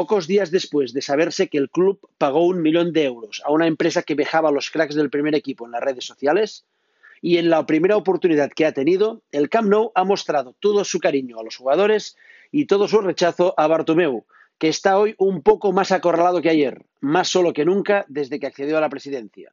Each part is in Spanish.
pocos días después de saberse que el club pagó un millón de euros a una empresa que vejaba los cracks del primer equipo en las redes sociales, y en la primera oportunidad que ha tenido, el Camp Nou ha mostrado todo su cariño a los jugadores y todo su rechazo a Bartomeu, que está hoy un poco más acorralado que ayer, más solo que nunca desde que accedió a la presidencia.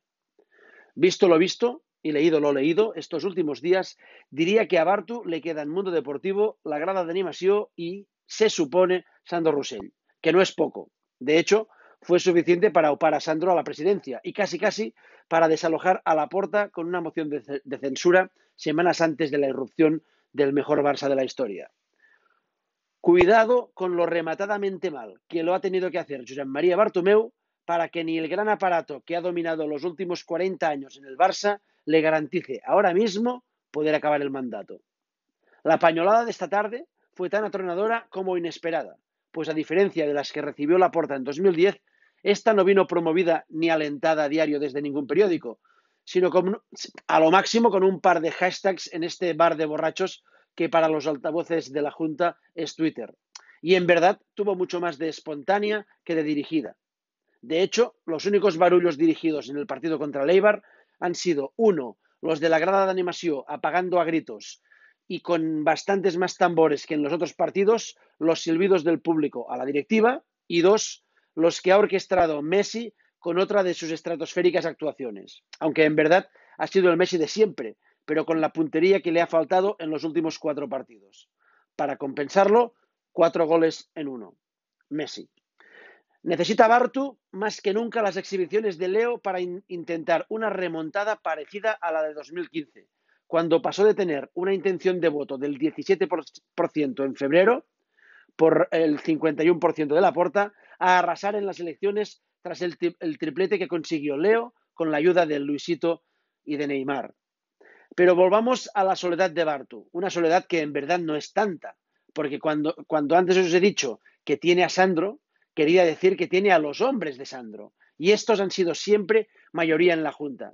Visto lo visto y leído lo leído estos últimos días, diría que a Bartu le queda en mundo deportivo la grada de animación y, se supone, Sandro Rossell, que no es poco. De hecho, fue suficiente para opar a Sandro a la presidencia y casi casi para desalojar a la porta con una moción de, de censura semanas antes de la irrupción del mejor Barça de la historia. Cuidado con lo rematadamente mal que lo ha tenido que hacer Josep María Bartomeu para que ni el gran aparato que ha dominado los últimos 40 años en el Barça le garantice ahora mismo poder acabar el mandato. La pañolada de esta tarde fue tan atronadora como inesperada, pues a diferencia de las que recibió la porta en 2010, esta no vino promovida ni alentada a diario desde ningún periódico, sino a lo máximo con un par de hashtags en este bar de borrachos que para los altavoces de la Junta es Twitter. Y en verdad tuvo mucho más de espontánea que de dirigida. De hecho, los únicos barullos dirigidos en el partido contra Leibar han sido, uno, los de la grada de animación apagando a gritos y con bastantes más tambores que en los otros partidos, los silbidos del público a la directiva, y dos, los que ha orquestado Messi con otra de sus estratosféricas actuaciones, aunque en verdad ha sido el Messi de siempre, pero con la puntería que le ha faltado en los últimos cuatro partidos. Para compensarlo, cuatro goles en uno. Messi. Necesita Bartu más que nunca las exhibiciones de Leo para in intentar una remontada parecida a la de 2015, cuando pasó de tener una intención de voto del 17% en febrero por el 51% de la porta a arrasar en las elecciones tras el, triplete que consiguió Leo con la ayuda de Luisito y de Neymar. Pero volvamos a la soledad de Bartu, una soledad que en verdad no es tanta, porque cuando antes os he dicho que tiene a Sandro, quería decir que tiene a los hombres de Sandro, y estos han sido siempre mayoría en la Junta.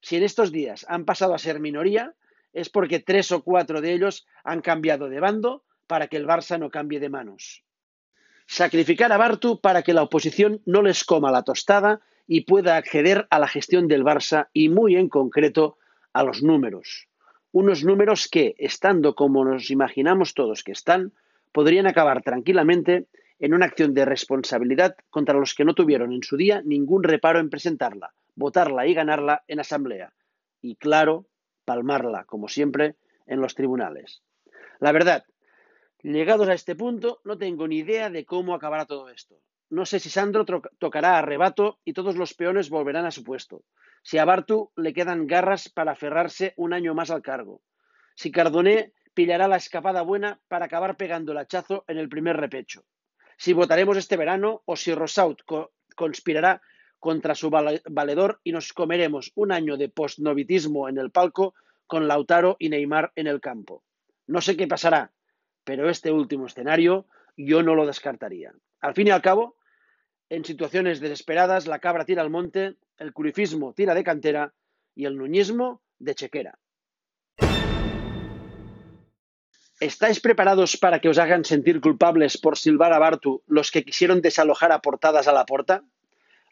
Si en estos días han pasado a ser minoría, es porque tres o cuatro de ellos han cambiado de bando para que el Barça no cambie de manos. Sacrificar a Bartu para que la oposición no les coma la tostada y pueda acceder a la gestión del Barça y muy en concreto a los números. Unos números que, estando como nos imaginamos todos que están, podrían acabar tranquilamente en una acción de responsabilidad contra los que no tuvieron en su día ningún reparo en presentarla, votarla y ganarla en asamblea. Y claro, palmarla, como siempre, en los tribunales. La verdad, llegados a este punto, no tengo ni idea de cómo acabará todo esto. No sé si Sandro tocará a rebato y todos los peones volverán a su puesto. Si a Bartu le quedan garras para aferrarse un año más al cargo. Si Cardoné pillará la escapada buena para acabar pegando el hachazo en el primer repecho. Si votaremos este verano o si Rosaut co conspirará contra su valedor y nos comeremos un año de postnovitismo en el palco con Lautaro y Neymar en el campo. No sé qué pasará, pero este último escenario yo no lo descartaría. Al fin y al cabo, en situaciones desesperadas, la cabra tira al monte, el curifismo tira de cantera y el nuñismo de chequera. ¿Estáis preparados para que os hagan sentir culpables por silbar a Bartu los que quisieron desalojar a portadas a la porta?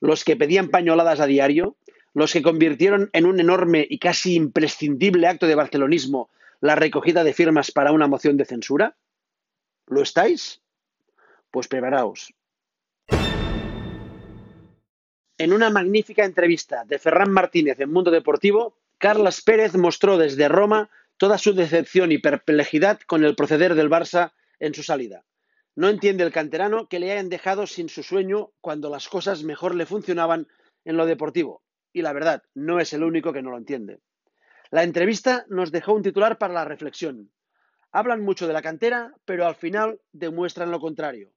¿Los que pedían pañoladas a diario? ¿Los que convirtieron en un enorme y casi imprescindible acto de barcelonismo la recogida de firmas para una moción de censura? ¿Lo estáis? Pues preparaos. En una magnífica entrevista de Ferran Martínez en Mundo Deportivo, Carlos Pérez mostró desde Roma toda su decepción y perplejidad con el proceder del Barça en su salida. No entiende el canterano que le hayan dejado sin su sueño cuando las cosas mejor le funcionaban en lo deportivo. Y la verdad, no es el único que no lo entiende. La entrevista nos dejó un titular para la reflexión. Hablan mucho de la cantera, pero al final demuestran lo contrario,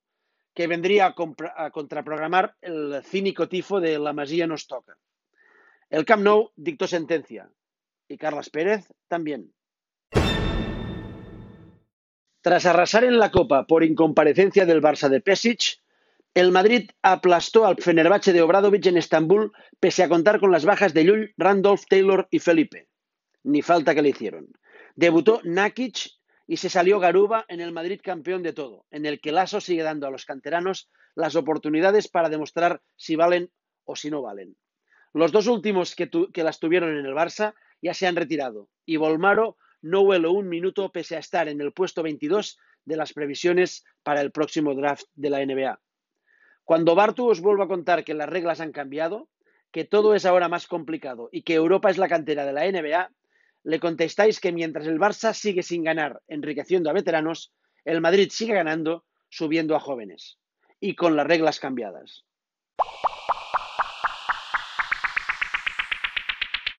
que vendría a, contraprogramar el cínico tifo de la Masía nos toca. El Camp Nou dictó sentencia y Carlos Pérez también. Tras arrasar en la Copa por incomparecencia del Barça de Pesic, el Madrid aplastó al Fenerbahce de Obradovic en Estambul pese a contar con las bajas de Llull, Randolph, Taylor y Felipe. Ni falta que le hicieron. Debutó Nakic y se salió Garuba en el Madrid campeón de todo, en el que Lasso sigue dando a los canteranos las oportunidades para demostrar si valen o si no valen. Los dos últimos que, que las tuvieron en el Barça ya se han retirado y Volmaro no vuelo un minuto pese a estar en el puesto 22 de las previsiones para el próximo draft de la NBA. Cuando Bartu os vuelva a contar que las reglas han cambiado, que todo es ahora más complicado y que Europa es la cantera de la NBA, le contestáis que mientras el Barça sigue sin ganar enriqueciendo a veteranos, el Madrid sigue ganando subiendo a jóvenes y con las reglas cambiadas.